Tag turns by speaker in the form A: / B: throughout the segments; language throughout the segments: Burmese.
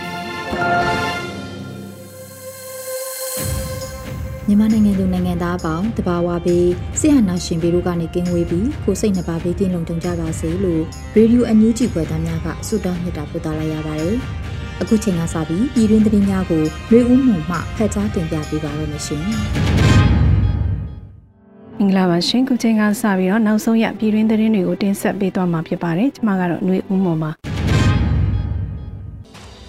A: ပြီ
B: မြန်မာနိုင်ငံသူနိုင်ငံသားအပေါင်းတဘာဝပြီးဆရာနာရှင်ပြည်တို့ကနေကင်းဝေးပြီးကိုစိတ်နှပါပေးကင်းလုံခြုံကြပါစေလို့ရေဒီယိုအန်ယူဂျီဖွယ်သားများကဆုတောင်းမြတ်တာပို့သလာရပါတယ်။အခုချိန်ကစပြီးပြည်တွင်းသတင်းများကိုရွေဦးမှုမှဖတ်ကြားတင်ပြပေးပါရမရှင်။
C: မင်္ဂလာပါရှင်ခုချိန်ကစပြီးတော့နောက်ဆုံးရပြည်တွင်းသတင်းတွေကိုတင်ဆက်ပေးသွားမှာဖြစ်ပါတယ်။ကျွန်မကတော့ຫນွေဦးမှုပါ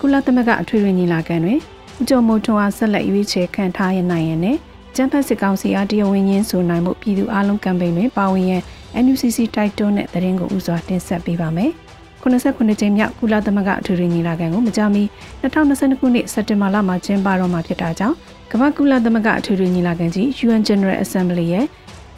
C: ကုလသမဂ္ဂအထွေထွေညီလာခံတွင်ဦးကျော်မိုးထွန်းအားဆက်လက်ရွေးချယ်ခံထားရနိုင်ရတဲ့ကျန်းဖတ်စစ်ကောင်စီအားတရားဝင်ရင်းဆိုနိုင်မှုပြည်သူအလုံးကမ်ပိန်းတွင်ပါဝင်ရန် NUCC တိုက်တွန်းတဲ့သတင်းကိုဥစွာတင်ဆက်ပေးပါမယ်။89ကြိမ်မြောက်ကုလသမဂ္ဂအထွေထွေညီလာခံကိုမကြာမီ2022ခုနှစ်စက်တင်ဘာလမှာကျင်းပတော့မှာဖြစ်တာကြောင့်ကမ္ဘာကုလသမဂ္ဂအထွေထွေညီလာခံကြီး UN General Assembly ရဲ့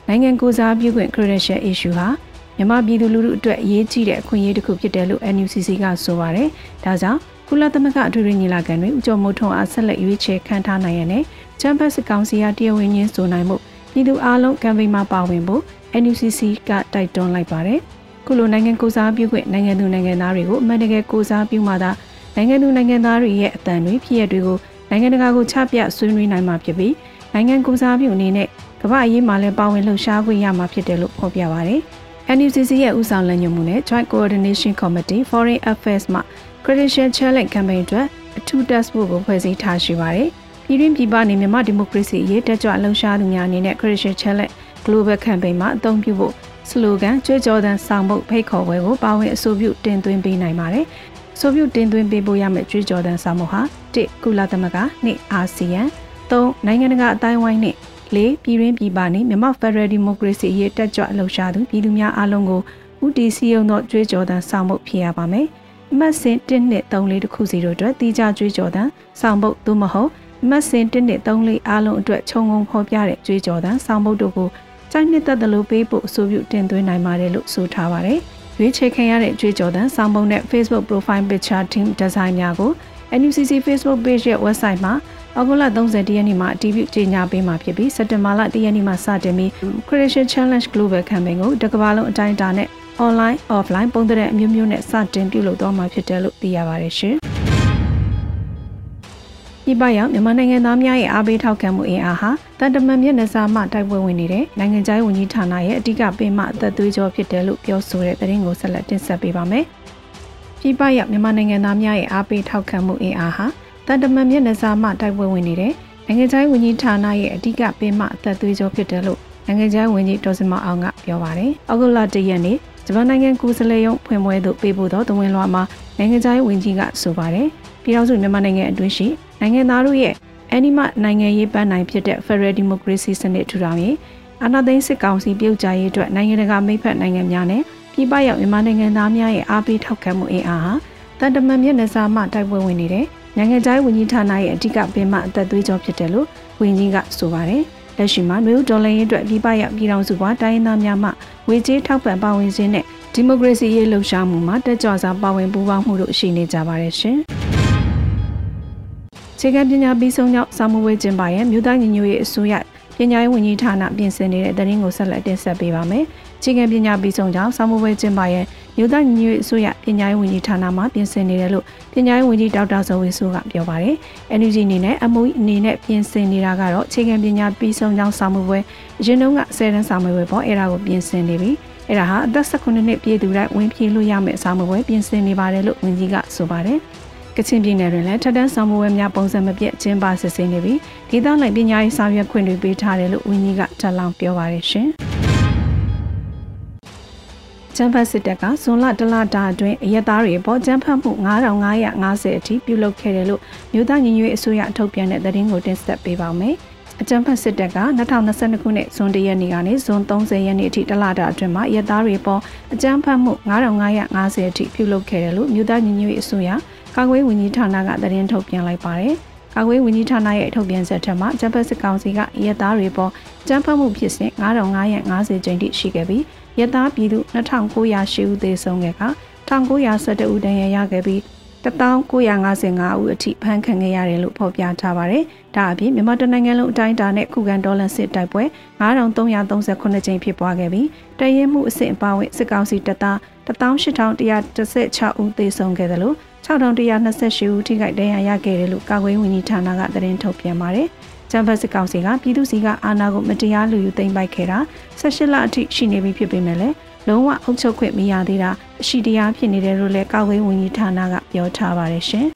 C: နိုင်ငံကိုစားပြုခွင့် credential issue ဟာမြန်မာပြည်သူလူထုအတွက်အရေးကြီးတဲ့အခွင့်အရေးတစ်ခုဖြစ်တယ်လို့ NUCC ကဆိုပါတယ်။ဒါကြောင့် ကုလသမဂ္ဂအထွေထွေညီလာခံတွင်ဦးကျော်မိုးထွန်းအားဆက်လက်ရွေးချယ်ခံထားနိုင်ရတဲ့ချမ်ဘတ်စကောင်စီအားတရားဝင်ရင်းဆိုနိုင်မှုပြည်သူအလုံးကမ်ပိန်းမှာပါဝင်ဖို့ NUCC ကတိုက်တွန်းလိုက်ပါတယ်။ခုလိုနိုင်ငံကိုစားပြုခွင့်နိုင်ငံသူနိုင်ငံသားတွေကိုအမှန်တကယ်ကိုစားပြုမှသာနိုင်ငံသူနိုင်ငံသားတွေရဲ့အသံတွေဖြစ်ရတွေကိုနိုင်ငံတကာကိုချပြဆွေးနွေးနိုင်မှာဖြစ်ပြီးနိုင်ငံကိုစားပြုအနေနဲ့ကမ္ဘာအရေးမှာလည်းပါဝင်လှုပ်ရှားခွင့်ရမှာဖြစ်တယ်လို့ဖော်ပြပါတယ်။ NUCC ရဲ့ဦးဆောင်လမ်းညွှန်မှုနဲ့ Joint Coordination Committee Foreign Affairs မှ Credential Challenge Campaign အတွက်အထူး task force ကိုဖွဲ့စည်းထားရှိပါတယ်။ပြည်တွင်းပြည်ပနေမြန်မာဒီမိုကရေစီအရေးတက်ကြွလှုပ်ရှားသူများအနေနဲ့ Credential Challenge Global Campaign မှာအသုံးပြုဖို့စလိုဂန်ကြွေးကြော်သံဆောင်ဖို့ဖိတ်ခေါ်ပွဲကိုပါဝင်အဆိုပြုတင်သွင်းပေးနိုင်ပါတယ်။ဆိုပြုတင်သွင်းပေးဖို့ရမယ့်ကြွေးကြော်သံဆောင်မှုဟာ1ကုလသမဂ္ဂ2အာဆီယံ3နိုင်ငံတကာအတိုင်းဝိုင်းနဲ့၄ပြည်တွင်းပြည်ပနေမြန်မာဖက်ဒရယ်ဒီမိုကရေစီအရေးတက်ကြွလှုပ်ရှားသူပြည်သူများအားလုံးကိုဦးတည်စည်းရုံးသောကြွေးကြော်သံဆောင်မှုဖြစ်ရပါမယ်။ အမှတ်စဉ်1နှစ်3လေးတစ်ခုစီတို့အတွက်တီးကြကြွေးကြော်သံဆောင်ပုတ်သို့မဟုတ်အမှတ်စဉ်1နှစ်3လေးအားလုံးအတွက်ခြုံငုံဖော်ပြတဲ့ကြွေးကြော်သံဆောင်ပုတ်တို့ကိုစိုက်နှစ်သက်သလိုပေးဖို့အဆိုပြုတင်သွင်းနိုင်ပါတယ်လို့ဆိုထားပါတယ်။ရွေးချယ်ခံရတဲ့ကြွေးကြော်သံဆောင်ပုတ်နဲ့ Facebook Profile Picture Team Design များကို NUCC Facebook Page ရဲ့ website မှာအောက်တိုဘာ30ရက်နေ့မှာအတည်ပြုကြေညာပေးမှာဖြစ်ပြီးစက်တင်ဘာလ1ရက်နေ့မှာစတင်ပြီး Creation Challenge Global Campaign ကိုတစ်ကမ္ဘာလုံးအတိုင်းအတာနဲ့ online offline ပုံတဲ့အမျိုးမျိုးနဲ့စတင်ပြုလုပ်သွားမှာဖြစ်တယ်လို့သိရပါတယ်ရှင်။ဒီပရောက်မြန်မာနိုင်ငံသားများရဲ့အားပေးထောက်ခံမှုအင်အားဟာတန်တမန်မျက်နှာစာမှတိုက်ပွဲဝင်နေတဲ့နိုင်ငံခြားရေးဝန်ကြီးဌာနရဲ့အဓိကပင်မအသက်သွေးကြောဖြစ်တယ်လို့ပြောဆိုတဲ့သတင်းကိုဆက်လက်တင်ဆက်ပေးပါမယ်။ဒီပရောက်မြန်မာနိုင်ငံသားများရဲ့အားပေးထောက်ခံမှုအင်အားဟာတန်တမန်မျက်နှာစာမှတိုက်ပွဲဝင်နေတဲ့နိုင်ငံခြားရေးဝန်ကြီးဌာနရဲ့အဓိကပင်မအသက်သွေးကြောဖြစ်တယ်လို့နိုင်ငံခြားရေးဝန်ကြီးဒေါ်စင်မအောင်ကပြောပါတယ်။အောက်တိုဘာ၁ရက်နေ့ ဂျပန်နိုင်ငံကိုယ်စားလှယ်ရုံးဖွင့်ပွဲသို့ပေးပို့သောတဝင်လွှာမှာနိုင်ငံခြားရေးဝန်ကြီးကဆိုပါတယ်ပြည်ထောင်စုမြန်မာနိုင်ငံအတွင်းရှိနိုင်ငံသားတို့ရဲ့အနိမနိုင်ငံရေးပန်းနိုင်ဖြစ်တဲ့ Federal Democracy စနစ်ထူထောင်ရေးအာဏာသိမ်းစစ်ကောင်စီပြုတ်ကြရေးအတွက်နိုင်ငံတကာမိဖက်နိုင်ငံများနဲ့ပြည်ပရောက်မြန်မာနိုင်ငံသားများရဲ့အားပေးထောက်ခံမှုအင်အားဟာတန်တမန်မျက်နှာစာမှတိုက်ပွဲဝင်နေတဲ့နိုင်ငံခြားရေးဝန်ကြီးဌာနရဲ့အဓိကပင်မအသက်သွေးကြောဖြစ်တယ်လို့ဝန်ကြီးကဆိုပါတယ်လက်ရှိမှာမျိုးဒေါ်လာရင်းအတွက်ပြည်ပရောက်ပြည်ထောင်စုကတိုင်းရင်းသားများမှ ဝေကြေးထောက်ပံ့ပါဝင်ခြင်းနဲ့ဒီမိုကရေစီရေးလှုပ်ရှားမှုမှာတက်ကြွစွာပါဝင်ပူးပေါင်းမှုတို့ရှိနေကြပါတယ်ရှင်။ခြေကပညာပြီးဆုံးကြောင့်စာမှုဝဲကျင်းပရဲ့မြို့သားညီညွတ်ရေးအစိုးရပညာရေးဝန်ကြီးဌာနပြင်ဆင်နေတဲ့သတင်းကိုဆက်လက်တင်ဆက်ပေးပါမယ်။ခြေကပညာပြီးဆုံးကြောင့်စာမှုဝဲကျင်းပရဲ့ မြို့သားညီညွတ်ရေးအစိုးရပညာရေးဝန်ကြီးဌာနမှပြင်ဆင်နေတယ်လို့ပညာရေးဝန်ကြီးဒေါက်တာဇော်ဝေဆိုးကပြောပါတယ်။ NUG အနေနဲ့ MOE အနေနဲ့ပြင်ဆင်နေတာကတော့ခြေကပညာပြီးဆုံးကြောင့်စာမှုဝဲအရင်တုန်းက10တန်းစာမှုဝဲပေါ့အဲ့ဒါကိုပြင်ဆင်နေပြီ။အဲ့ဒါဟာအသက်18နှစ်ပြည့်သူတိုင်းဝင်ပြေးလို့ရမယ့်အစားမပွဲပြင်ဆင်နေပါတယ်လို့ဝန်ကြီးကဆိုပါတယ်။ကချင်ပြည်နယ်တွင်လည်းထက်တန်းဆောင်မှုဝဲများပုံစံမပြတ်ကျင်းပစစ်ဆေးနေပြီးဒေသလိုက်ပညာရေးဆောင်ရွက်ခွင့်တွေပေးထားတယ်လို့ဝန်ကြီးကထပ်လောင်းပြောပါရရှင်။ ကျန်းဖတ်စစ်တပ်ကဇွန်လတလတာအတွင်းအရက်သားတွေပေါ်ကျန်းဖတ်မှု9550အထိပြုလုပ်ခဲ့တယ်လို့မြို့သားညီညွတ်အစိုးရထုတ်ပြန်တဲ့သတင်းကိုတင်ဆက်ပေးပါမယ်။အကြံဖတ်စစ်တပ်က2022ခုနှစ်ဇွန်1ရက်နေ့ကနေဇွန်30ရက်နေ့အထိတလတာအတွင်းမှာရဲသားတွေပေါ်အကြမ်းဖက်မှု9550အထိပြုလုပ်ခဲ့တယ်လို့မြို့သားညီညွတ်ရေးအစိုးရကာကွယ်ဝန်ကြီးဌာနကသတင်းထုတ်ပြန်လိုက်ပါတယ်။ ကာကွယ်ဝန်ကြီးဌာနရဲ့ထုတ်ပြန်ချက်ထက်မှာဂျပန်စစ်ကောင်စီကရဲသားတွေပေါ်ကြမ်းဖက်မှုဖြစ်စဉ်9550ကျင်းတိရှိခဲ့ပြီးရဲသားပြည်သူ2908ဦးသေဆုံးခဲ့က1912ဦးဒဏ်ရာရခဲ့ပြီး1955ဦးအထိဖမ်းခံခဲ့ရတယ်လို့ဖော်ပြထားပါတယ်။ဒါအပြင်မြန်မာတိုင်းနိုင်ငံလုံးအတိုင်းအတာနဲ့ခုခံဒေါ်လာစစ်တိုက်ပွဲ9338ကြိမ်ဖြစ်ပွားခဲ့ပြီးတရင်မှုအဆင့်အပါအဝင်စစ်ကောင်စီတပ်သား18116ဦးသေဆုံးခဲ့တယ်လို့ 6128ဦးထိခိုက်ဒဏ်ရာရခဲ့တယ်လို့ကာကွယ်ဝန်ကြီးဌာနကသတင်းထုတ်ပြန်ပါတယ်။ကျန်းဖက်စစ်ကောင်စီကပြည်သူစီကအာဏာကိုမတရားလူယူသိမ်းပိုက်ခဲ့တာ18လအထိရှိနေပြီဖြစ်ပေမဲ့လည်းလုံးဝအုပ်ချုပ်ခွင့်မရသေးတာအရှိတရားဖြစ်နေတယ်လို့လည်းကာကွယ်ဝန်ကြီးဌာနကပြောထားပါတယ်ရှင်။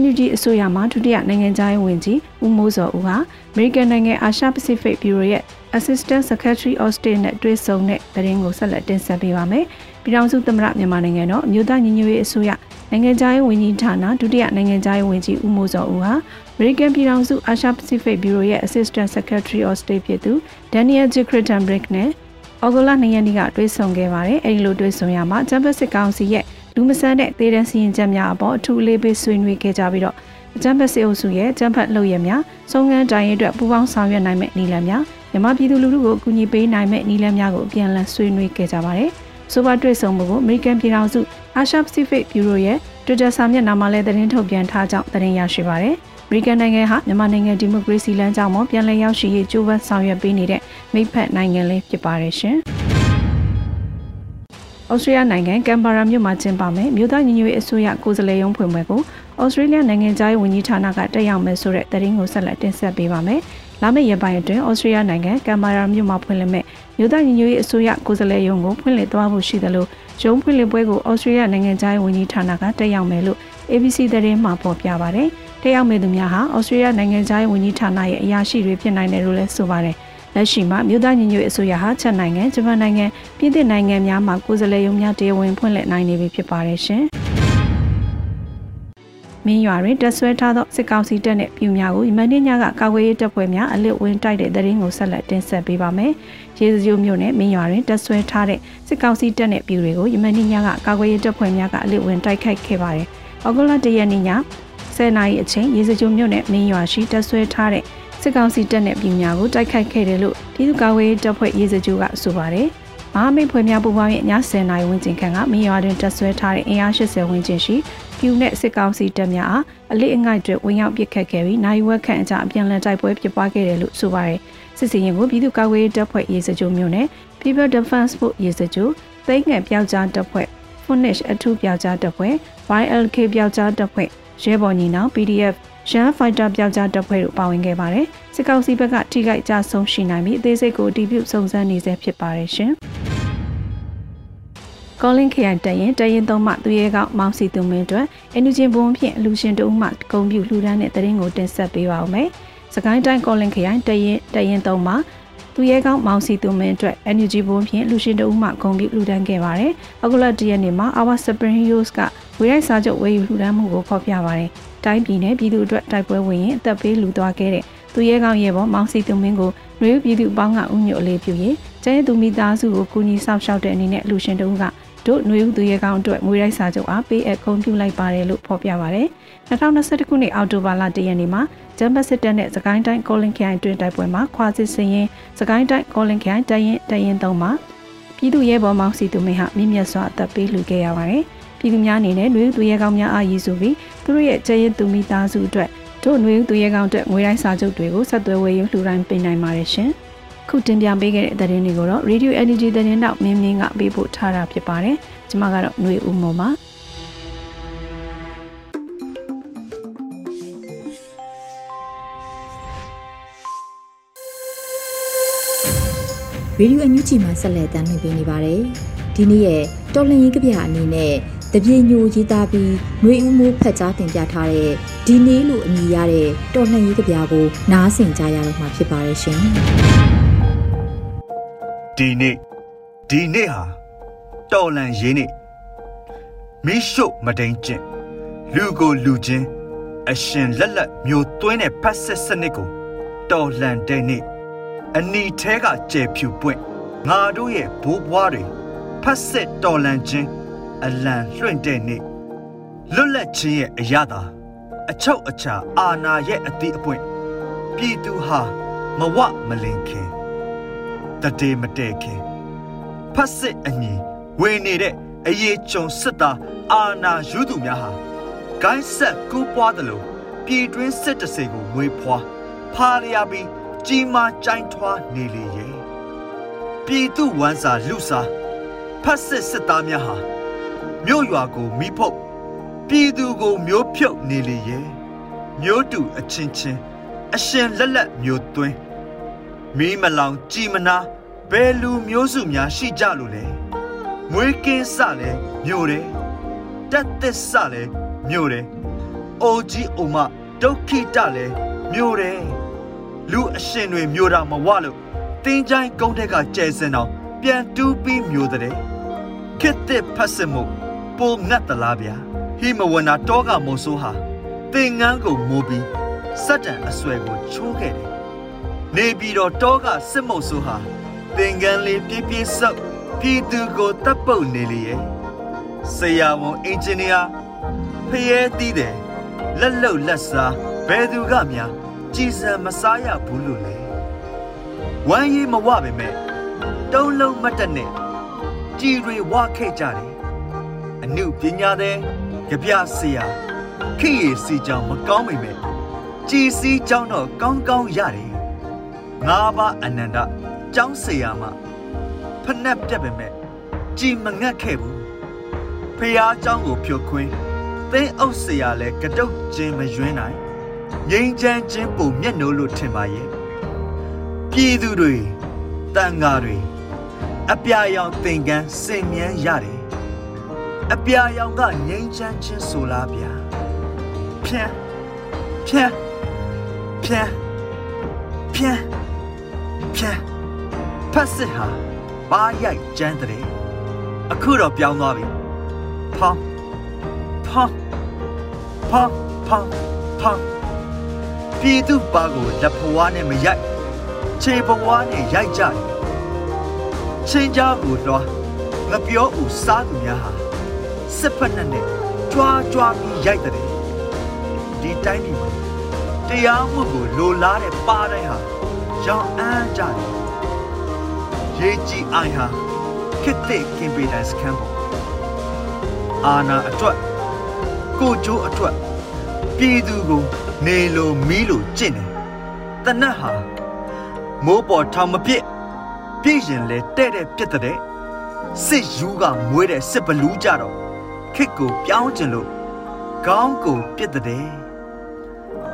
C: NUG အစိုးရမှဒုတိယနိုင်ငံခြားရေးဝန်ကြီးဦးမိုးစောဦးဟာအမေရိကန်နိုင်ငံအာရှ Pacific Bureau ရဲ့ Assistant Secretary of State နဲ့တွေ့ဆုံတဲ့သတင်းကိုဆက်လက်တင်ဆက်ပေးပါမယ်။ ပြည်ထောင်စုသမ္မတမြန်မာနိုင်ငံတော်အမျိုးသားညီညွတ်ရေးအစိုးရနိုင်ငံခြားရေးဝန်ကြီးဌာနဒုတိယနိုင်ငံခြားရေးဝန်ကြီးဦးမိုးစောဦးဟာ American ပြည်ထောင်စုအာရှ Pacific Bureau ရဲ့ Assistant Secretary of State ဖြစ်သူ Daniel J. Crittenbrick နဲ့ဩဂုတ်လ2ရက်နေ့ကတွေ့ဆုံခဲ့ပါတယ်။အဲဒီလိုတွေ့ဆုံရမှာဂျမ်ဘတ်စစ်ကောင်စီရဲ့လူမဆန်တဲ့သေတံစီရင်ချက်များအပေါ်အထူးလေးပေးဆွေးနွေးခဲ့ကြပြီးတော့ဂျမ်ဘတ်စစ်အုပ်စုရဲ့ဂျမ်ဘတ်လုပ်ရများစုံငန်းတိုင်းအတွက်ပူးပေါင်းဆောင်ရွက်နိုင်မဲ့နည်းလမ်းများမြန်မာပြည်သူလူထုကိုအကူအညီပေးနိုင်မဲ့နည်းလမ်းများကိုအပြန်အလှန်ဆွေးနွေးခဲ့ကြပါတယ်။ ဆိုပါတွေ့ဆုံမှုကို American ပြည်ထောင်စု Asia Pacific Bureau ရဲ့ Twitter စာမျက်နှာမှာလည်းသတင်းထုတ်ပြန်ထားကြောင်းသတင်းရရှိပါရယ်။မေရိကန်နိုင်ငံဟာမြန်မာနိုင်ငံဒီမိုကရေစီလမ်းကြောင်းပေါ်ပြန်လည်ရောက်ရှိရေးကြိုးပမ်းဆောင်ရွက်ပေးနေတဲ့မိဖက်နိုင်ငံလေးဖြစ်ပါတယ်ရှင်။ဩစတြေးလျနိုင်ငံကမ်ဘာရာမြို့မှာကျင်းပမယ်မြို့သားညီညွတ်ရေးအစိုးရကိုယ်စားလှယ်ရုံးဖွင့်ပွဲကိုဩစတြေးလျနိုင်ငံသားရေးဝန်ကြီးဌာနကတက်ရောက်မယ်ဆိုတဲ့သတင်းကိုဆက်လက်တင်ဆက်ပေးပါမယ်။လာမယ့်ရက်ပိုင်းအတွင်းဩစတြေးလျနိုင်ငံကမ်ဘာရာမြို့မှာဖွင့်လှစ်မဲ့ မြို့သားညီညွတ်ရေးအစိုးရကိုယ်စားလှယ်ရုံးကိုဖွင့်လှစ်သွားဖို့ရှိတယ်လို့ရုံးဖွင့်လှစ်ပွဲကိုဩစတြေးလျနိုင်ငံသားရေးဝန်ကြီးဌာနကတက်ရောက်မယ်လို့ ABC သတင်းမှာဖော်ပြပါဗျ။တက်ရောက်မယ့်သူများဟာဩစတြေးလျနိုင်ငံသားရေးဝန်ကြီးဌာနရဲ့အရာရှိတွေဖြစ်နိုင်တယ်လို့လည်းဆိုပါတယ်။လက်ရှိမှာမြို့သားညီညွတ်အစိုးရဟာချက်နိုင်ငံဂျပန်နိုင်ငံပြည်သစ်နိုင်ငံများမှာကိုယ်စားလှယ်ရုံးများတရားဝင်ဖွင့်လှစ်နိုင်နေပြီဖြစ်ပါတယ်ရှင်။မင်းရွာတွင်တက်ဆွဲထားသောစစ်ကောင်စီတပ်နှင့်ပြည်များကိုယမန်နေ့ညကကာကွယ်ရေးတပ်ဖွဲ့များအလစ်ဝင်တိုက်တဲ့တဲ့ရင်ကိုဆက်လက်တင်ဆက်ပေးပါမယ်။ ရေစကြိုမြို့နယ်မင်းရွာတွင်တက်ဆွဲထားတဲ့စစ်ကောင်စီတပ်နှင့်ပြည်တွေကိုယမန်နေ့ညကကာကွယ်ရေးတပ်ဖွဲ့များကအလစ်ဝင်တိုက်ခိုက်ခဲ့ပါတယ်။ဩဂုတ်လ၁ရက်နေ့ည10နာရီအချိန်ရေစကြိုမြို့နယ်မင်းရွာရှိတက်ဆွဲထားတဲ့စစ်ကောင်စီတပ်နဲ့ပြည်များကိုတိုက်ခိုက်ခဲ့တယ်လို့ပြည်သူ့ကာကွယ်ရေးတပ်ဖွဲ့ရေးစကြိုကဆိုပါတယ်။မဟာမိတ်ဖွဲ့များပူးပေါင်းရဲ့ည10နာရီဝန်းကျင်ခန့်ကမင်းရွာတွင်တပ်ဆွဲထားတဲ့အင်အား80ဝန်းကျင်ရှိပြူနဲ့စစ်ကောင်စီတပ်များအားအလေးအငိုက်တွေဝင်ရောက်ပစ်ခတ်ခဲ့ပြီးနိုင်ဝက်ခန့်အကြအပြန်လည်တိုက်ပွဲဖြစ်ပွားခဲ့တယ်လို့ဆိုပါတယ်။ စစ်စင်ရင်ကိုပြည်သူ့ကာကွယ်ရေးတပ်ဖွဲ့ရေးစကြိုမျိုးနဲ့ People Defense Force ရေးစကြိုသိငယ်ပျောက်ကြားတပ်ဖွဲ့ Furnish အထူးပျောက်ကြားတပ်ဖွဲ့ YLK ပျောက်ကြားတပ်ဖွဲ့ရဲဘော်ညီနောင် PDF ရန်ဖိုက်တာပျောက်ကြားတပ်ဖွဲ့တို့ပါဝင်ခဲ့ပါတယ်။စစ်ကောင်စီဘက်ကထိခိုက်ကြဆုံးရှိနိုင်ပြီးအသေးစိတ်ကိုအတည်ပြုစုံစမ်းနေဆဲဖြစ်ပါတယ်ရှင်။ကောလင်းခရိုင်တရင်တရင်သုံးမှသူရဲကောင်းမောင်စီသူမင်းတို့အန်ယူဂျင်ဘုံဖြင့်အလူရှင်တို့မှဂုံပြူလှူဒန်းတဲ့တရင်ကိုတင်ဆက်ပေးပါဦးမယ်။ စကိုင်းတိုင်းကောလင်းခရိုင်တရင်တရင်သုံးမှသူရဲကောင်းမောင်စီသူမင်းအတွက် NUG ဘုံဖြင့်လူရှင်တို့မှဂုံပြူလှူဒန်းခဲ့ပါတယ်။အခုလတရက်နေ့မှာ Our Spring Heroes ကဝေရိုက်စာချုပ်ဝေယူလှူဒန်းမှုကိုဖော်ပြပါတယ်။တိုင်းပြည်နယ်ပြည်သူအတွက်တိုက်ပွဲဝင်ရင်အသက်ပေးလူသွားခဲ့တဲ့သူရဲကောင်းရဲ့ဘောမောင်စီသူမင်းကိုရွေးပြည်သူအပေါင်းကဥညွတ်အလေးပြုရင်ကျဲသူမိသားစုကိုကူညီဆောက်ရှောက်တဲ့အနေနဲ့လူရှင်တို့ကတို့ຫນွေဦးသူရဲကောင်းအတွက်ငွေရိုက်စာချုပ်အားပေးအပ်ဂုဏ်ပြုလိုက်ပါတယ်လို့ဖော်ပြပါတယ်။ 2021ခုနှစ်အောက်တိုဘာလ1ရက်နေ့မှာဂျမ်ဘတ်စစ်တပ်နဲ့စကိုင်းတိုင်းကောလင်ခိုင်တွင်တိုက်ပွဲမှာခွာစစ်စင်ရင်စကိုင်းတိုင်းကောလင်ခိုင်တရင်တရင်သုံးမှာပြည်သူရဲဘော်မောင်စီသူမင်းဟာမြင့်မြတ်စွာအသက်ပေးလူခဲ့ရပါတယ်။ပြည်သူများအနေနဲ့ຫນွေဦးသူရဲကောင်းများအားရည်ဆိုပြီးသူတို့ရဲ့ကျဲရင်သူမိသားစုအတွက်တို့ຫນွေဦးသူရဲကောင်းအတွက်ငွေရိုက်စာချုပ်တွေကိုဆက်သွယ်ဝေယူလှူဒါန်းပေးနိုင်ပါတယ်ရှင်။ခုတင်ပြပေးခဲ့တဲ့သတင်းတွေကိုတော့ Radio Energy သတင်းတော့မင်းမင်းကပေးပို့ထားတာဖြစ်ပါတယ်။ကျွန်မကတော့ຫນွေဦးမောပါ။
B: ရေဒီယိုအန်ယူဂျီမှာဆက်လက်တင်ပြနေပါတယ်။ဒီနေ့ရဲ့တော်လင်ရေးကြပြအနေနဲ့တပြေညိုရေးသားပြီးနှွေဦးမိုးဖက်ကြားတင်ပြထားတဲ့ဒီနေ့လို့အမည်ရတဲ့တော်လှန်ရေးကြပြကိုနားဆင်ကြရတော့မှာဖြစ်ပါတယ်ရှင်
D: ဒီနေ့ဒီနေ့ဟာတော်လှန်ရေးနေ့မိရှုမတိန်ကျင့်လူကိုလူချင်းအရှင်လက်လက်မျိုးသွင်းတဲ့ဖက်စစ်စနစ်ကိုတော်လှန်တဲ့နေ့ အနီထဲကကျဲဖြူပွင့်ငါတို့ရဲ့ဘိုးဘွားတွေဖက်စစ်တော်လှန်ခြင်းအလံလွှင့်တဲ့နေ့လွတ်လပ်ခြင်းရဲ့အရသာအချုပ်အခြာအာဏာရဲ့အတိအပွင့်ပြည်သူဟာမဝမလင်ခင်တတေမတဲခင်ဖက်စစ်အညီဝင်နေတဲ့အရေးကြုံစစ်သားအာဏာယူသူများဟာဂိုင်းဆက်ကူးပွားတယ်လို့ပြည်တွင်းစစ်တစေကိုမွေးဖွားဖာလျာပြီး ကြီးမားကြိုင်းထွားနေလေရဲ့ပြည်သူဝမ်းစာလူစားဖက်စစ်စစ်သားများဟာမြို့ရွာကိုမိဖုတ်ပြည်သူကိုမျိုးဖြုတ်နေလေရဲ့မျိုးတူအချင်းချင်းအရှင်လက်လက်မျိုးသွင်းမီးမလောင်ကြည်မနာဘယ်လူမျိုးစုများရှိကြလို့လဲမွေးကင်းစလဲမြို့တယ်တက်သစ်စလဲမြို့တယ်အိုကြီးအိုမဒုက္ခိတလဲမြို့တယ် လူအရှင်တွေမြို့တာမဝလို့တင်းချိုင်းကုန်းထက်ကကျဲစင်အောင်ပြန်တူးပြီးမြို့တဲ့ခစ်တဲ့ဖတ်စမှုပိုငတ်တလားဗျာဟိမဝနာတောကမို့ဆိုးဟာသင်ငန်းကိုမိုးပြီးစက်တံအဆွဲကိုချိုးခဲ့တယ်နေပြီးတော့တောကစစ်မုတ်ဆိုးဟာသင်ငန်းလေးပြပြဆုပ်ပြည်သူကိုတပ်ပုတ်နေလေရဲ့ဆရာဝန်အင်ဂျင်နီယာဖျဲတီးတယ်လက်လုံလက်စားဘယ်သူကများ ကြည်စံမစားရဘူးလို့လေဝမ်းရည်မဝပါပဲတုံးလုံးမတ်တက်နဲ့ကြည်တွေဝခဲ့ကြတယ်အမှုပညာတဲ့ကြပြဆရာခိရစီကြောင်မကောင်းမိမဲ့ကြည်စီကြောင်တော့ကောင်းကောင်းရတယ်ငါးပါးအနန္တကျောင်းဆရာမဖနှက်ပြက်ပဲမဲ့ကြည်မငတ်ခဲ့ဘူးဖះเจ้าကိုဖြုတ်ခွင်းသင်းအုပ်ဆရာလဲကတုတ်ချင်းမယွင်းနိုင် ငိမ့်ချမ်းချင်းပုံမျက်နှိုးလို့ထင်ပါရဲ့ပြည်သူတွေတန်ဃာတွေအပြာရောင်သင်္ကန်းစင်မြန်းရတယ်အပြာရောင်ကငိမ့်ချမ်းချင်းဆိုလားဗျာဖြန်းဖြန်းဖြန်းဖြန်းဖြန်းဖတ်စစ်ဟာပါရိုက်ကျန်းတဲ့အခုတော့ပြောင်းသွားပြီဖောင်းဖောင်းဖောင်းဖောင်းဖောင်း ပြည်သူပါကိုလက်ဖွားနဲ့မရိုက်ခြေပွားနဲ့ရိုက်ကြတယ်ချင်းကြားကိုတော့ငပြောဦးစားသူများဟာစစ်ဖက်နဲ့နဲ့ကြွားကြွားပြီးရိုက်တဲ့ဒီတိုင်းပြည်မှာတရားမှုကိုလိုလားတဲ့ပါတိုင်းဟာရောင်အန်းကြတယ်ရေးကြည့်အိုင်ဟာခစ်တဲ့ကင်ပီတန်စကန်ပေါ်အာနာအတွက်ကိုကျိုးအတွက် ပြည်သူကိုနေလိုမီးလိုကျင့်တယ်တနတ်ဟာမိုးပေါ်ထောင်မပြစ်ပြည့်ရင်လဲတဲ့တဲ့ပြစ်တဲ့စစ်ယူကမွေးတဲ့စစ်ဘလူးကြတော့ခစ်ကိုပြောင်းကျင်လို့ကောင်းကိုပြစ်တဲ့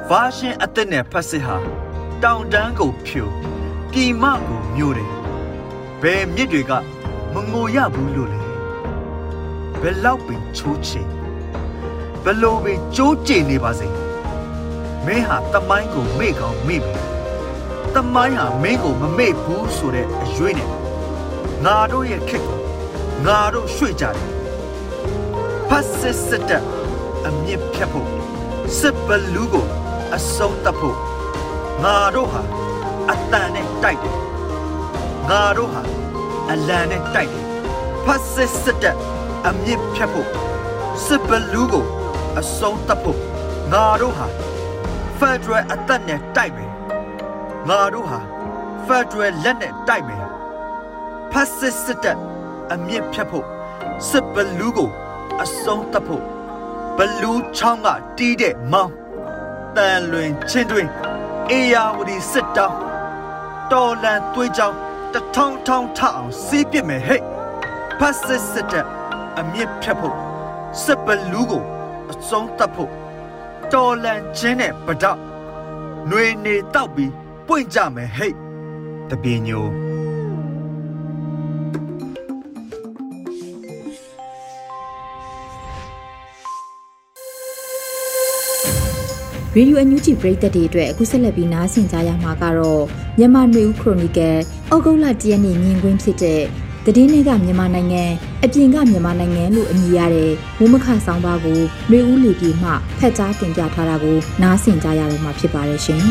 D: ဗာရှင်အသက်နဲ့ဖတ်စစ်ဟာတောင်တန်းကိုဖြူပြည်မကိုမျိုးတယ်ဘယ်မြစ်တွေကမငိုရဘူးလို့လေဘယ်လောက်ပင်ချိုးချင် ဘယ်လိုပင်ကြိုးကျင်နေပါစေမင်းဟာတမိုင်းကိုမေ့ကောင်းမေ့ပြီတမိုင်းဟာမင်းကိုမမေ့ဘူးဆိုတဲ့အရွေးနဲ့ငါတို့ရဲ့ခက်ကိုငါတို့ရွှေ့ကြတယ်ဖတ်စစ်စစ်တဲ့အမြင့်ဖြတ်ဖို့စစ်ဘလူးကိုအဆုံးသတ်ဖို့ငါတို့ဟာအတန်နဲ့တိုက်တယ်ငါတို့ဟာအလံနဲ့တိုက်တယ်ဖတ်စစ်စစ်တဲ့အမြင့်ဖြတ်ဖို့စစ်ဘလူးကို အဆုံးသတ်ဖို့ငါတို့ဟာဖက်ဒရယ်အသက်နဲ့တိုက်မယ်ငါတို့ဟာဖက်ဒရယ်လက်နဲ့တိုက်မယ်ဖက်စစ်စစ်တပ်အမြင့်ဖြတ်ဖို့စစ်ဘလူးကိုအဆုံးသတ်ဖို့ဘလူးချောင်းကတီးတဲ့မောင်းတန်လွင်ချင်းတွင်အေယာဝတီစစ်တောင်းတော်လန်သွေးကြောင်းတထောင်ထောင်ထအောင်စီးပစ်မယ်ဟဲ့ဖက်စစ်စစ်တပ်အမြင့်ဖြတ်ဖို့စစ်ဘလူးကို အဆုံးသတ်ဖို့တော်လန်ခြင်းနဲ့ပဒຫນွေနေတောက်ပြီးပွင့်ကြမယ်ဟဲ့တပင်ညို
B: ရေဒီယိုအန်ယူဂျီပရိသတ်တွေအတွက်အခုဆက်လက်ပြီးနားဆင်ကြရမှာကတော့မြန်မာ့ຫນွေဦးခရိုနီကယ်အောက်ဂုတ်လ10ရက်နေ့မြင်ကွင်းဖြစ်တဲ့ တည်င်းတွေကမြန်မာနိုင်ငံအပြင်ကမြန်မာနိုင်ငံလို့အမည်ရတဲ့ဝမခဆောင်ပါကိုနှွေဦးလူပြည်မှဖက်ကြားတင်ပြထားတာကိုနားဆင်ကြရတော့မှာဖြစ်ပါတယ်ရှင်။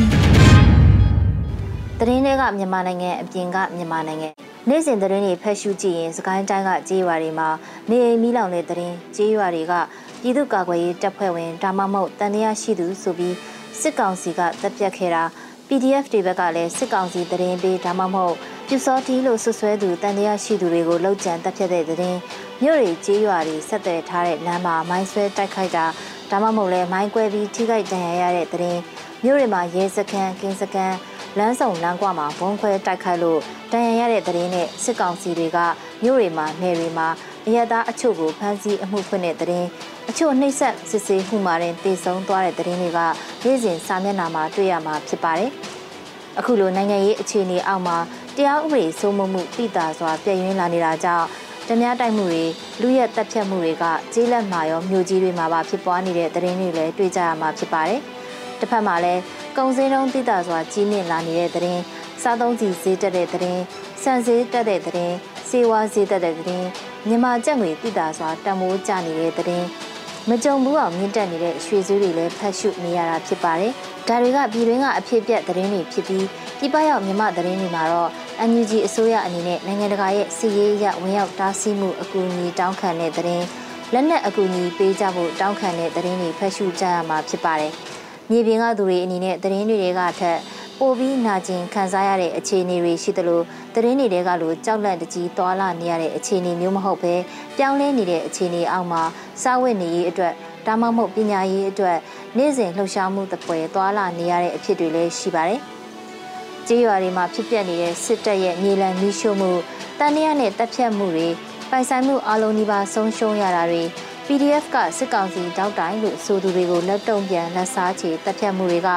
E: တည်င်းတွေကမြန်မာနိုင်ငံအပြင်ကမြန်မာနိုင်ငံနေ့စဉ်သတင်းတွေဖတ်ရှုကြည့်ရင်စကိုင်းတိုင်းကကြေးရွာတွေမှာနေအိမ်မီးလောင်တဲ့သတင်းကြေးရွာတွေကပြည်သူ့ကာကွယ်ရေးတပ်ဖွဲ့ဝင်ဒါမှမဟုတ်တန်တရားရှိသူဆိုပြီးစစ်ကောင်စီကတပ်ပြတ်ခဲ့တာ PDF တွေဘက်ကလည်းစစ်ကောင်စီသတင်းပေးဒါမှမဟုတ် ပြူစောတီလို့ဆွဆွဲသူတန်တရားရှိသူတွေကိုလှုပ်ကြံတပ်ဖြတ်တဲ့သတင်းမြို့တွေကြေးရွာတွေဆက်သွယ်ထားတဲ့လမ်းမှာမိုင်းဆွဲတိုက်ခိုက်တာဒါမှမဟုတ်လဲမိုင်းကွဲပြီးထိခိုက်ဒဏ်ရာရတဲ့သတင်းမြို့တွေမှာရဲစခန်းကင်းစခန်းလမ်းဆောင်လမ်းကွာမှာဘုံခွဲတိုက်ခိုက်လို့တန်ရရတဲ့သတင်းနဲ့စစ်ကောင်စီတွေကမြို့တွေမှာနယ်တွေမှာအရသာအချို့ကိုဖမ်းဆီးအမှုဖွင့်တဲ့သတင်းအချို့နှိမ့်ဆက်စစ်ဆေးမှုမှာတင်တည်ဆုံသွားတဲ့သတင်းတွေကနေ့စဉ်စာမျက်နှာမှာတွေ့ရမှာဖြစ်ပါတယ်။အခုလိုနိုင်ငံရေးအခြေအနေအောက်မှာ တရားဥပဒေစိုးမိုးမှုတိတာစွာပြည့်ရင်းလာနေတာကြောင့်ဓမြတိုက်မှုတွေလူရက်တက်ဖြတ်မှုတွေကကျေးလက်မှာရောမြို့ကြီးတွေမှာပါဖြစ်ပွားနေတဲ့သတင်းတွေလည်းတွေ့ကြရမှာဖြစ်ပါတယ်။တစ်ဖက်မှာလည်းကုံစင်းတုံးတိတာစွာကြီးမြင့်လာနေတဲ့သတင်းစားသုံးစီဈေးတက်တဲ့သတင်းစံဈေးတက်တဲ့သတင်းစေဝါဈေးတက်တဲ့သတင်းမြန်မာကျပ်ငွေတိတာစွာတန်မိုးကျနေတဲ့သတင်း မကြုံဘူးအောင်မြင့်တက်နေတဲ့ရွှေဈေးတွေလည်းဖတ်ရှုနေရတာဖြစ်ပါတယ်။ဒါတွေကပြည်တွင်းကအဖြစ်ပြက်သတင်းတွေဖြစ်ပြီးပြည်ပရောက်မြန်မာသတင်းတွေမှာတော့ NUG အစိုးရအနေနဲ့နိုင်ငံတကာရဲ့စီရေးရဝင်ရောက်တားဆီးမှုအကူအညီတောင်းခံတဲ့သတင်းလက်နက်အကူအညီပေးကြဖို့တောင်းခံတဲ့သတင်းတွေဖတ်ရှုကြရမှာဖြစ်ပါတယ်။မြေပြင်ကသူတွေအနေနဲ့သတင်းတွေကထက် ပိုပြီးနာကျင်ခံစားရတဲ့အခြေအနေတွေရှိသလိုသတင်းတွေကလိုကြောက်လန့်တကြီးသွာလာနေရတဲ့အခြေအနေမျိုးမဟုတ်ပဲပြောင်းလဲနေတဲ့အခြေအနေအောက်မှာစားဝတ်နေရေးအတွက်ဒါမှမဟုတ်ပညာရေးအတွက်နေ့စဉ်လှုပ်ရှားမှုတပွဲသွာလာနေရတဲ့အဖြစ်တွေလည်းရှိပါတယ်။ကြေးရွာတွေမှာဖြစ်ပျက်နေတဲ့စစ်တပ်ရဲ့မြေလံမီးရှို့မှုတန်တရားနဲ့တပ်ဖြတ်မှုတွေပိုင်ဆိုင်မှုအလုံးကြီးပါဆုံးရှုံးရတာတွေ PDF ကစစ်ကောင်စီတောက်တိုင်လို့ဆိုသူတွေကိုလက်တုံပြန်လက်စားချေတပ်ဖြတ်မှုတွေက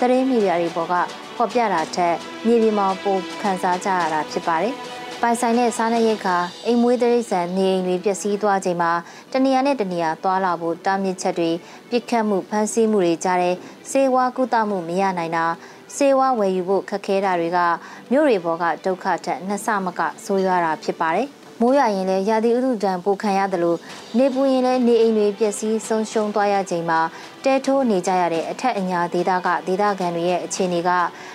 E: သတင်းမီဒီယာတွေပေါ်ကဖော်ပြတာထက်မြေပြင်မှာပိုခန်းစားကြရတာဖြစ်ပါတယ်။ပိုင်ဆိုင်တဲ့စားနပ်ရိက္ခာအိမ်မွေးတိရစ္ဆာန်နေအိမ်တွေပျက်စီးသွားချိန်မှာတနေရာနဲ့တနေရာသွားလာဖို့တားမြစ်ချက်တွေပြစ်ခတ်မှုဖမ်းဆီးမှုတွေကြားတဲ့စေဝါကုသမှုမရနိုင်တာစေဝါဝယ်ယူဖို့ခက်ခဲတာတွေကမြို့တွေပေါ်ကဒုက္ခထက်နှစ်ဆမကဆိုးရွားတာဖြစ်ပါတယ်။ မိုးရရင်လည်းရာသီဥတုဒဏ်ပိုခံရတယ်လို့နေပူရင်လည်းနေအိမ်တွေပျက်စီးဆုံးရှုံးသွားရချိန်မှာတဲထိုးနေကြရတဲ့အထက်အညာဒေသကဒေသခံတွေရဲ့အခြေအနေက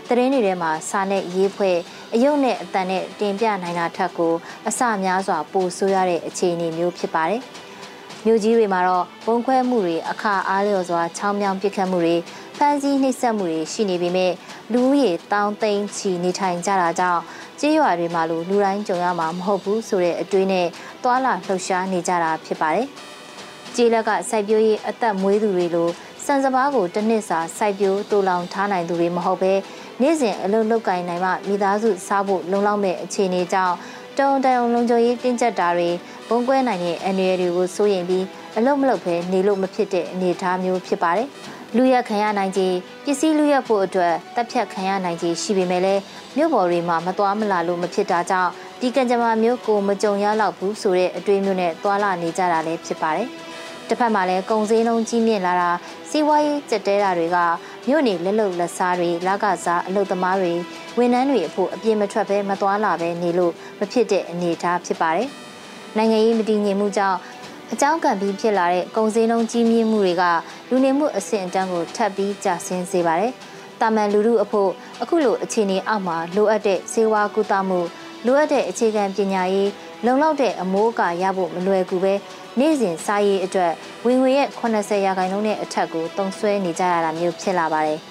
E: သတင်းတွေထဲမှာစာနဲ့ရေးဖွဲ့အယုတ်နဲ့အတန်နဲ့တင်ပြနိုင်တာထက်ကိုအဆများစွာပိုဆိုးရတဲ့အခြေအနေမျိုးဖြစ်ပါတယ်။မြို့ကြီးတွေမှာတော့ဘုံခွဲမှုတွေအခါအားလျော်စွာချောင်းမြောင်းပစ်ခတ်မှုတွေဖမ်းဆီးနှိပ်စက်မှုတွေရှိနေပေမဲ့လူဦးရေတောင်းသိန်းချီနေထိုင်ကြတာကြောင့် ကြေးရွာတွေမှာလိုလူတိုင်းကြုံရမှာမဟုတ်ဘူးဆိုတဲ့အတွေးနဲ့သွာလာလှုပ်ရှားနေကြတာဖြစ်ပါတယ်။ကြေးလက်ကစိုက်ပျိုးရေးအသက်မွေးသူတွေလိုစံစဘာကိုတစ်နှစ်စာစိုက်ပျိုးတူလောင်ထားနိုင်သူတွေမဟုတ်ဘဲနေ့စဉ်အလုပ်လုပ်ကင်နိုင်မှမိသားစုစားဖို့လုံလောက်မဲ့အခြေအနေကြောင့်တုံတန်လုံခြုံရေးတင်းကျပ်တာတွေဘုံကွဲနိုင်တဲ့အနေအတွေကိုစိုးရင်ပြီးအလုပ်မလုပ်ဘဲနေလို့မဖြစ်တဲ့အနေအထားမျိုးဖြစ်ပါတယ်။ လူရက်ခံရနိုင်ခြင်းပစ္စည်းလူရက်ဖို့အတွက်တပ်ဖြတ်ခံရနိုင်ခြင်းရှိပေမဲ့လည်းမြို့ပေါ်တွေမှာမသွားမလာလို့မဖြစ်တာကြောင့်ဒီကံကြမ္မာမျိုးကိုမကြုံရတော့ဘူးဆိုတဲ့အတွေးမျိုးနဲ့သွာလာနေကြတာလည်းဖြစ်ပါတယ်။တစ်ဖက်မှာလည်းကုံစင်းလုံးကြီးမြင့်လာတာစီးပွားရေးကြက်တဲတာတွေကမြို့နေလက်လုံလက်စားတွေလကစားအလုပ်သမားတွေဝန်ထမ်းတွေအဖို့အပြင်းမထွက်ဘဲမသွားလာဘဲနေလို့မဖြစ်တဲ့အနေအထားဖြစ်ပါတယ်။နိုင်ငံရေးမတည်ငြိမ်မှုကြောင့် အကြောင်းကံပြီးဖြစ်လာတဲ့ကုံစင်းလုံးကြီးမြင့်မှုတွေကလူနေမှုအဆင့်အတန်းကိုထပ်ပြီးကျဆင်းစေပါတယ်။တာမန်လူမှုအဖို့အခုလိုအခြေအနေအောက်မှာလိုအပ်တဲ့စေဝါကုသမှုလိုအပ်တဲ့အခြေခံပညာရေးလုံလောက်တဲ့အမိုးအကာရဖို့မလွယ်ကူပဲနေ့စဉ်စားရေးအတွက်ဝင်ငွေရဲ့80ရာခိုင်နှုန်းနဲ့အထက်ကိုတုံဆွဲနေကြရတာမျိုးဖြစ်လာပါတယ်။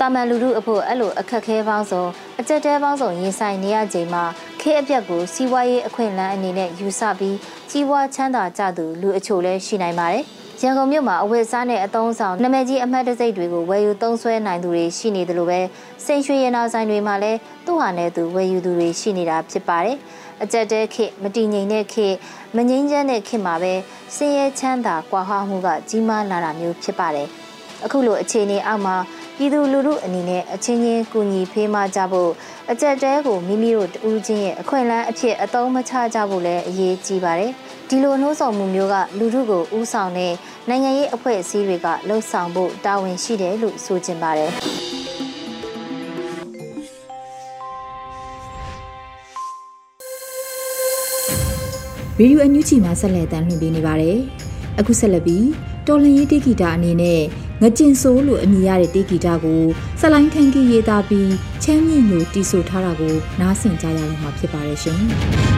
E: တာမန်လူမှုအဖို့အဲ့လိုအခက်ခဲပေါင်းစုံအကြက်တဲပေါင်းစုံရင်ဆိုင်နေရချိန်မှာခေအပြက်ကိုစီးပွားရေးအခွင့်အလမ်းအနေနဲ့ယူဆပြီးကြီးပွားချမ်းသာကြသူလူအချို့လည်းရှိနိုင်ပါတယ်။ရန်ကုန်မြို့မှာအဝတ်စားနဲ့အသုံးဆောင်နာမည်ကြီးအမှတ်တံဆိပ်တွေကိုဝယ်ယူသုံးစွဲနိုင်သူတွေရှိနေတယ်လို့ပဲစိန်ရွှေရနာဆိုင်တွေမှာလည်းသူ့ဟာနဲ့သူဝယ်ယူသူတွေရှိနေတာဖြစ်ပါတယ်။အကြက်တဲခေမတည်ငြိမ်တဲ့ခေမငြိမ်းချမ်းတဲ့ခေမှာပဲဆင်းရဲချမ်းသာကွာဟမှုကကြီးမားလာတာမျိုးဖြစ်ပါတယ်။အခုလိုအခြေအနေအောက်မှာ ပြည်သူလူထုအနေနဲ့အချင်းချင်းကူညီဖေးမကြဖို့အကြက်တဲကိုမိမိတို့တူးချင်းရဲ့အခွင့်အလမ်းအဖြစ်အသုံးမချကြဖို့လည်းအရေးကြီးပါတယ်။ဒီလိုနှိုးဆော်မှုမျိုးကလူထုကိုဥဆောင်တဲ့နိုင်ငံရေးအဖွဲ့အစည်းတွေကလှုံ့ဆော်ဖို့တာဝန်ရှိတယ်လို့ဆိုချင်ပါတယ်။
B: ရေဒီယိုအန်ယူဂျီမှာဆက်လက်တမ်းလွှင့်ပေးနေပါတယ်။အခုဆက်လက်ပြီးတော်လန်ရေးတေဂီတာအနေနဲ့ ငကျင်ဆိုးလို့အမည်ရတဲ့တေဂီတာကိုဆလိုင်းထန်ကီရေးသားပြီးချမ်းမြင့်လို့တီးဆိုထားတာကိုနားဆင်ကြရတော့မှာဖြစ်ပါတယ်ရှင်။။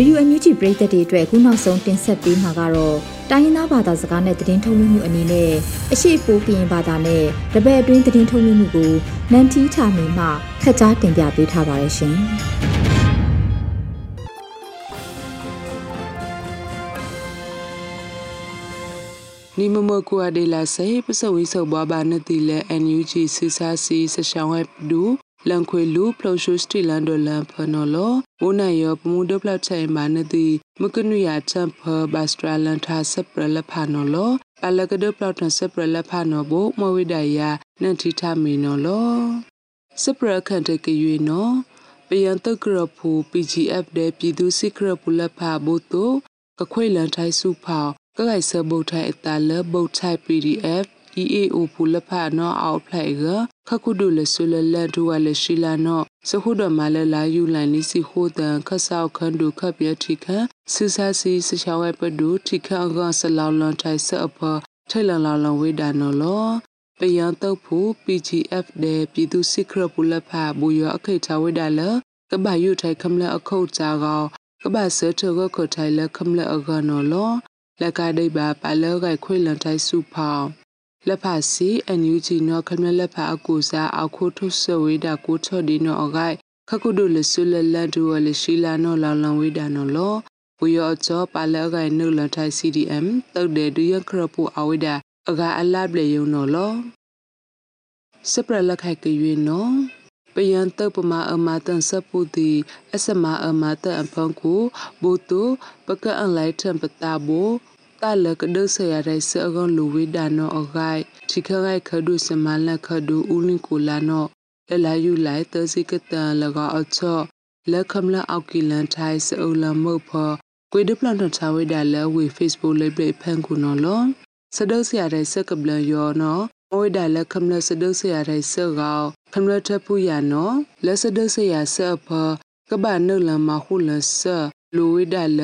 A: ရေဒီယိုအန်ယူဂျီပရိသတ်တွေအတွက်ခုနောက်ဆုံးတင်ဆက်ပေးမှာကတော့တိုင်းရင်းသားဘာသာစကားနဲ့သတင်းထုတ်လွှင့်မှုအနေနဲ့အရှိပိုးကရင်ဘာသာနဲ့တပည့်အတွင်းသတင်းထုတ်လွှင့်မှုကိုနန်တီထာမီမှခက်ကြားတင်ပြပေးထားပါတယ်ရှင်။
F: နီမမကွာဒေလာဆေပစဝီဆောဘဘာနတိလဲ NUG စီစာစီဆရှောင်းဝဲဒူ လန်ခွေလူဖလောရှိုစတီလန်ဒိုလန်ဖနော်လောဝနိုင်ရပမှုဒပလတ်ချိုင်မာနတိမကနုယာချမ်ဖဘတ်စထရလန်သာဆပရလဖာနော်လောပလကဒပလတ်ဆပရလဖာနော်ဘမဝိဒယာနန်တီထာမီနော်လောစပရခန်တကရွေနော်ပယံတကရဖူ PGF တဲ့ပြည်သူစစ်ခရပူလဖာဘို့တိုကခွေလန်ထိုင်စုဖောကကိုက်ဆဘုတ်ထိုင်အတလဘုတ်ထိုင် PDF EAO ဖူလဖာနော်အောက်ဖလိုက်ကခခုဒုလဆူလလန်ဒူဝလရှိလာနော်စခုဒမလလာယူလန်နီစီခိုတန်ခဆောက်ခန်ဒုခပြတိခဆူဆာစီစချောင်းဝဲပဒုတိခအကဆလောင်လွန်ထိုင်ဆအဖထိုင်လန်လောင်လွန်ဝေဒါနော်လောပယံတုတ်ဖူ PGF တဲ့ပြည်သူစစ်ခရပူလဖာဘူရအခိတ်ချဝေဒါလကဘာယူထိုင်ခမလအခုတ်ကြကောကဘာဆထကခထိုင်လခမလအကနော်လောလက်ကဒိဘာပါလောကခွေလန်ထိုင်စုဖောင်း လက်ဖာစီအန်ယူဂျီနော်ခမလက်ဖာအကူစားအခုထုဆွေးတာကိုချော်ဒီနော်အဂိုက်ခကုဒုလဆုလလန်ဒူဝလရှိလာနော်လောင်လောင်ဝေးတာနော်လောဝီယောချောပါလောကနုလထိုင် CDM တုတ်တဲ့ဒူရခရပူအဝိဒါအကအလပ်လေယုံနော်လောစပရလက်ခိုက်ကရွေနော်ပယံတပမာအမတန်စပူတီအစမအမတအဖန်ကိုဘူတုပကအန်လိုက်ထံပတာဘော တလကဒဆရရိုက်စအကောင်လူဝိဒါနောအဂိုက်ချိခရိုက်ခဒုစမလခဒုဦးလင်ကိုလာနောလလာယူလိုက်တစီကတန်လကအချော့လက်ခမလအောက်ကီလန်ထိုင်စအုလမုတ်ဖော်ကွေဒပလန်ထချဝိဒါလဝေ Facebook လေးပြဖန်ကူနော်လောစဒုဆရရိုက်စကပလယောနော်အဝိဒါလက်ခမလစဒုဆရရိုက်စကောခမလထပူရနော်လက်စဒုဆရဆအဖကဘာနုလမခုလဆလူဝိဒါလ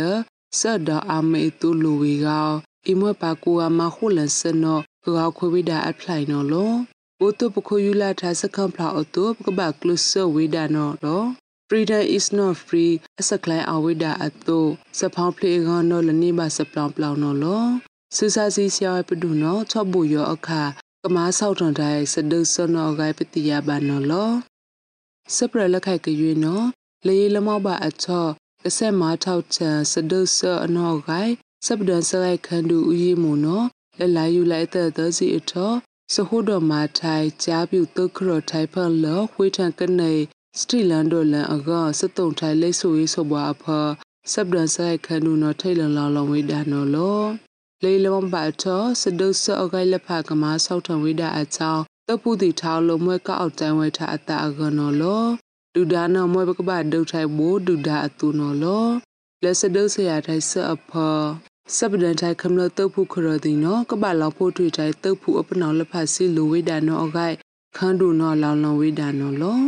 F: ဆဒအမေတူလူဝီကောအမပါကူအမခုလဆနောကောခွေဝိဒါအပလိုက်နော်လောဘုတုပခုယူလာထာစကံဖလာအတုပကဘာကလုဆဝိဒါနော်လော Freedom is not free အစကလိုင်းအဝိဒါအတုစဖောင်းဖလေကောနော်လနိပါစပလောင်ပလောင်နော်လောစူစာစီဆရာပဒုနော်ချော့ဘူယောအခါကမားဆောက်ထွန်တိုင်းစဒုစနောဂိုင်ပတိယဘာနော်လောစပရလက်ခိုက်ကရွေနော်လေလမောပါအချော့ ကဆက်မာထောက်ချန်စဒုစအနောဂိုင်စပဒန်စရိုက်ခန္ဒူဥယီမုံနော်လလာယူလိုက်တဲ့သစီအထောစဟုတော်မာထိုင်ကြားပြူတုခရထိုင်ဖန်လောဝေထန်ကနေစတီလန်ဒိုလန်အကစတုံထိုင်လိဆူရေးဆိုပွားအဖစပဒန်ဆိုင်ခန္ဒူနော်ထိတ်လန်လောင်လောင်ဝေးဒါနော်လောလေလုံးပါထောစဒုဆအဂိုင်လက်ဖကမာဆောက်ထံဝေးဒါအချောင်းတပုတိထောင်းလုံးမွဲကောက်တန်းဝဲထအတာအကနော်လော ဒူဒါနော်မွဲပကပဒုတ်ထိုင်ဘိုးဒူဒါအတူနော်လောလက်စဒုဆရာထိုင်ဆအဖစပဒန်ထိုင်ခမလတုတ်ဖုခရဒီနော်ကပလောင်ဖို့ထွေထိုင်တုတ်ဖုအပနောင်လက်ဖစီလိုဝေးဒါနော်အဂိုင်ခန်းဒူနော်လောင်လောင်ဝေးဒါနော်လော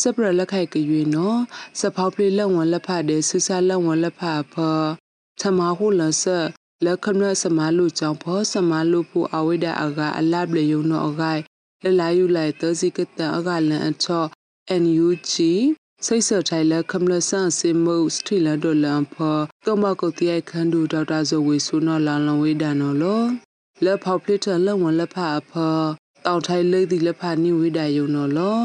F: စပရလက်ခိုက်ကရွေနော်စဖောက်ပြေလက်ဝန်လက်ဖတဲ့ဆူဆာလက်ဝန်လက်ဖဖောသမာဟုလဆလက်ခမနစမလူကြောင့်ဖောစမလူဖို့အဝိဒအကအလပ်လေယုံနော်အဂိုင်လလာယူလိုက်သစီကတအကလန်အချော့ NUG စိတ်ဆထိုင်လက်ခမလဆန်စီမုတ်စထီလာဒေါ်လန်ဖောတောမကုတ်တိယခန္ဒူဒေါက်တာဇဝေဆုနော်လာလန်ဝေးဒါနော်လောလက်ဖောက်ဖလစ်ထလက်ဝန်လက်ဖအဖောတောင်ထိုင်လေးဒီလက်ဖနိဝေးဒါယုံနော်လော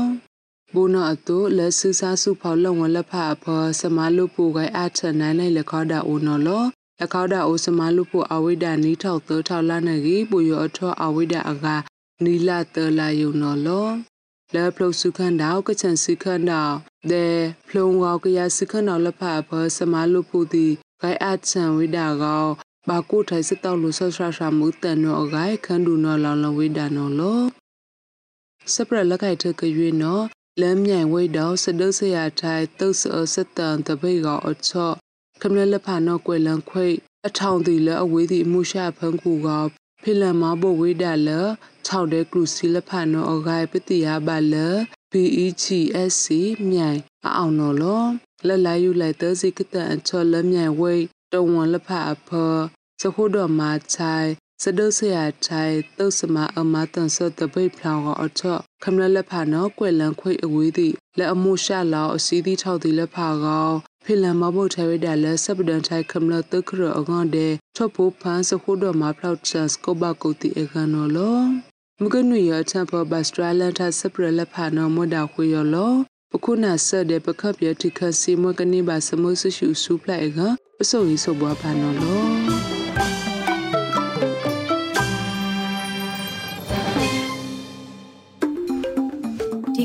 F: ဘူနာအတုလက်ဆူဆာစုဖောက်လုံဝလက်ဖအဖောစမလုပူကိုင်အထနိုင်လိုက်လက်ခေါ်တာအိုနော်လောလက်ခေါ်တာအိုစမလုပူအဝိဒနီးထောက်သောထောက်လာနေကြီးပူရအထောအဝိဒအကနီလာတလာယုံနော်လော လက်ဖလုစုခန်တောက်ကချန်စုခန်တောက်တဲ့ဖလုံဝေါကရစုခန်တော်လက်ဖအဖောစမလုပူတီကိုင်အထံဝိဒကောဘာကိုထိုင်စတောက်လို့ဆဆရာမှုတန်နော်အဂိုင်ခန္ဒူနော်လောင်လဝိဒါနော်လောစပရလက်ခိုက်ထကရွေးနော်လမ်းမြိုင်ဝိတောစဒုဆရာထိုင်တုတ်ဆောစတန်တပိကောအချော့ခမလလဖာနောကွယ်လန်ခွိအထောင်တီလအဝေးတီအမှုရှာဖန်ကူကဖိလန်မဘဝိဒါလ 6တဲ့ကလူစီလဖာနောအဂိုင်ပတိယပါလ PEGSC မြိုင်အောင်နော်လောလလယူလိုက်သစီကတန်ချောလမြိုင်ဝိတဝန်လဖာအဖောစခုတော်မှာချိုင်စဒုဆရာချိုင်တုတ်စမအမတန်ဆတ်တပိတ်ဖောင်ကအချော့ခမလလက်ဖာနော်ကွယ်လန်ခွိအဝေးသည့်လက်အမှုရှာလောက်အစည်းသည့်ထောက်သည့်လက်ဖာကောဖိလန်မဘုတ်ထဲရတဲ့လက်စပဒန်ထိုင်ခမလတခရအငေါတဲ့ချော့ဖို့ဖန်စခုတော်မှာဖောက်ချန်စကိုဘကုတီအကန်နော်လော မကနွေရချန်ဖောဘတ်စထရလန်ထစပရလက်ဖာနော်မွဒါခွေရလောပခုနာဆက်တဲ့ပခပ်ပြတိခစီမကနေပါစမဆရှုစုပလိုက်ကပစုံရီဆိုဘွားဖာနော်လော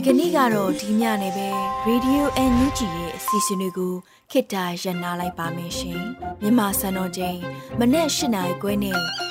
A: ကနေ့ကတော့ဒီညနေပဲ Radio NUG ရဲ့အစီအစဉ်လေးကိုခေတ္တရ延လိုက်ပါမယ်ရှင်မြန်မာစံတော်ချိန်မနေ့၈နိုင်ခွဲနဲ့ည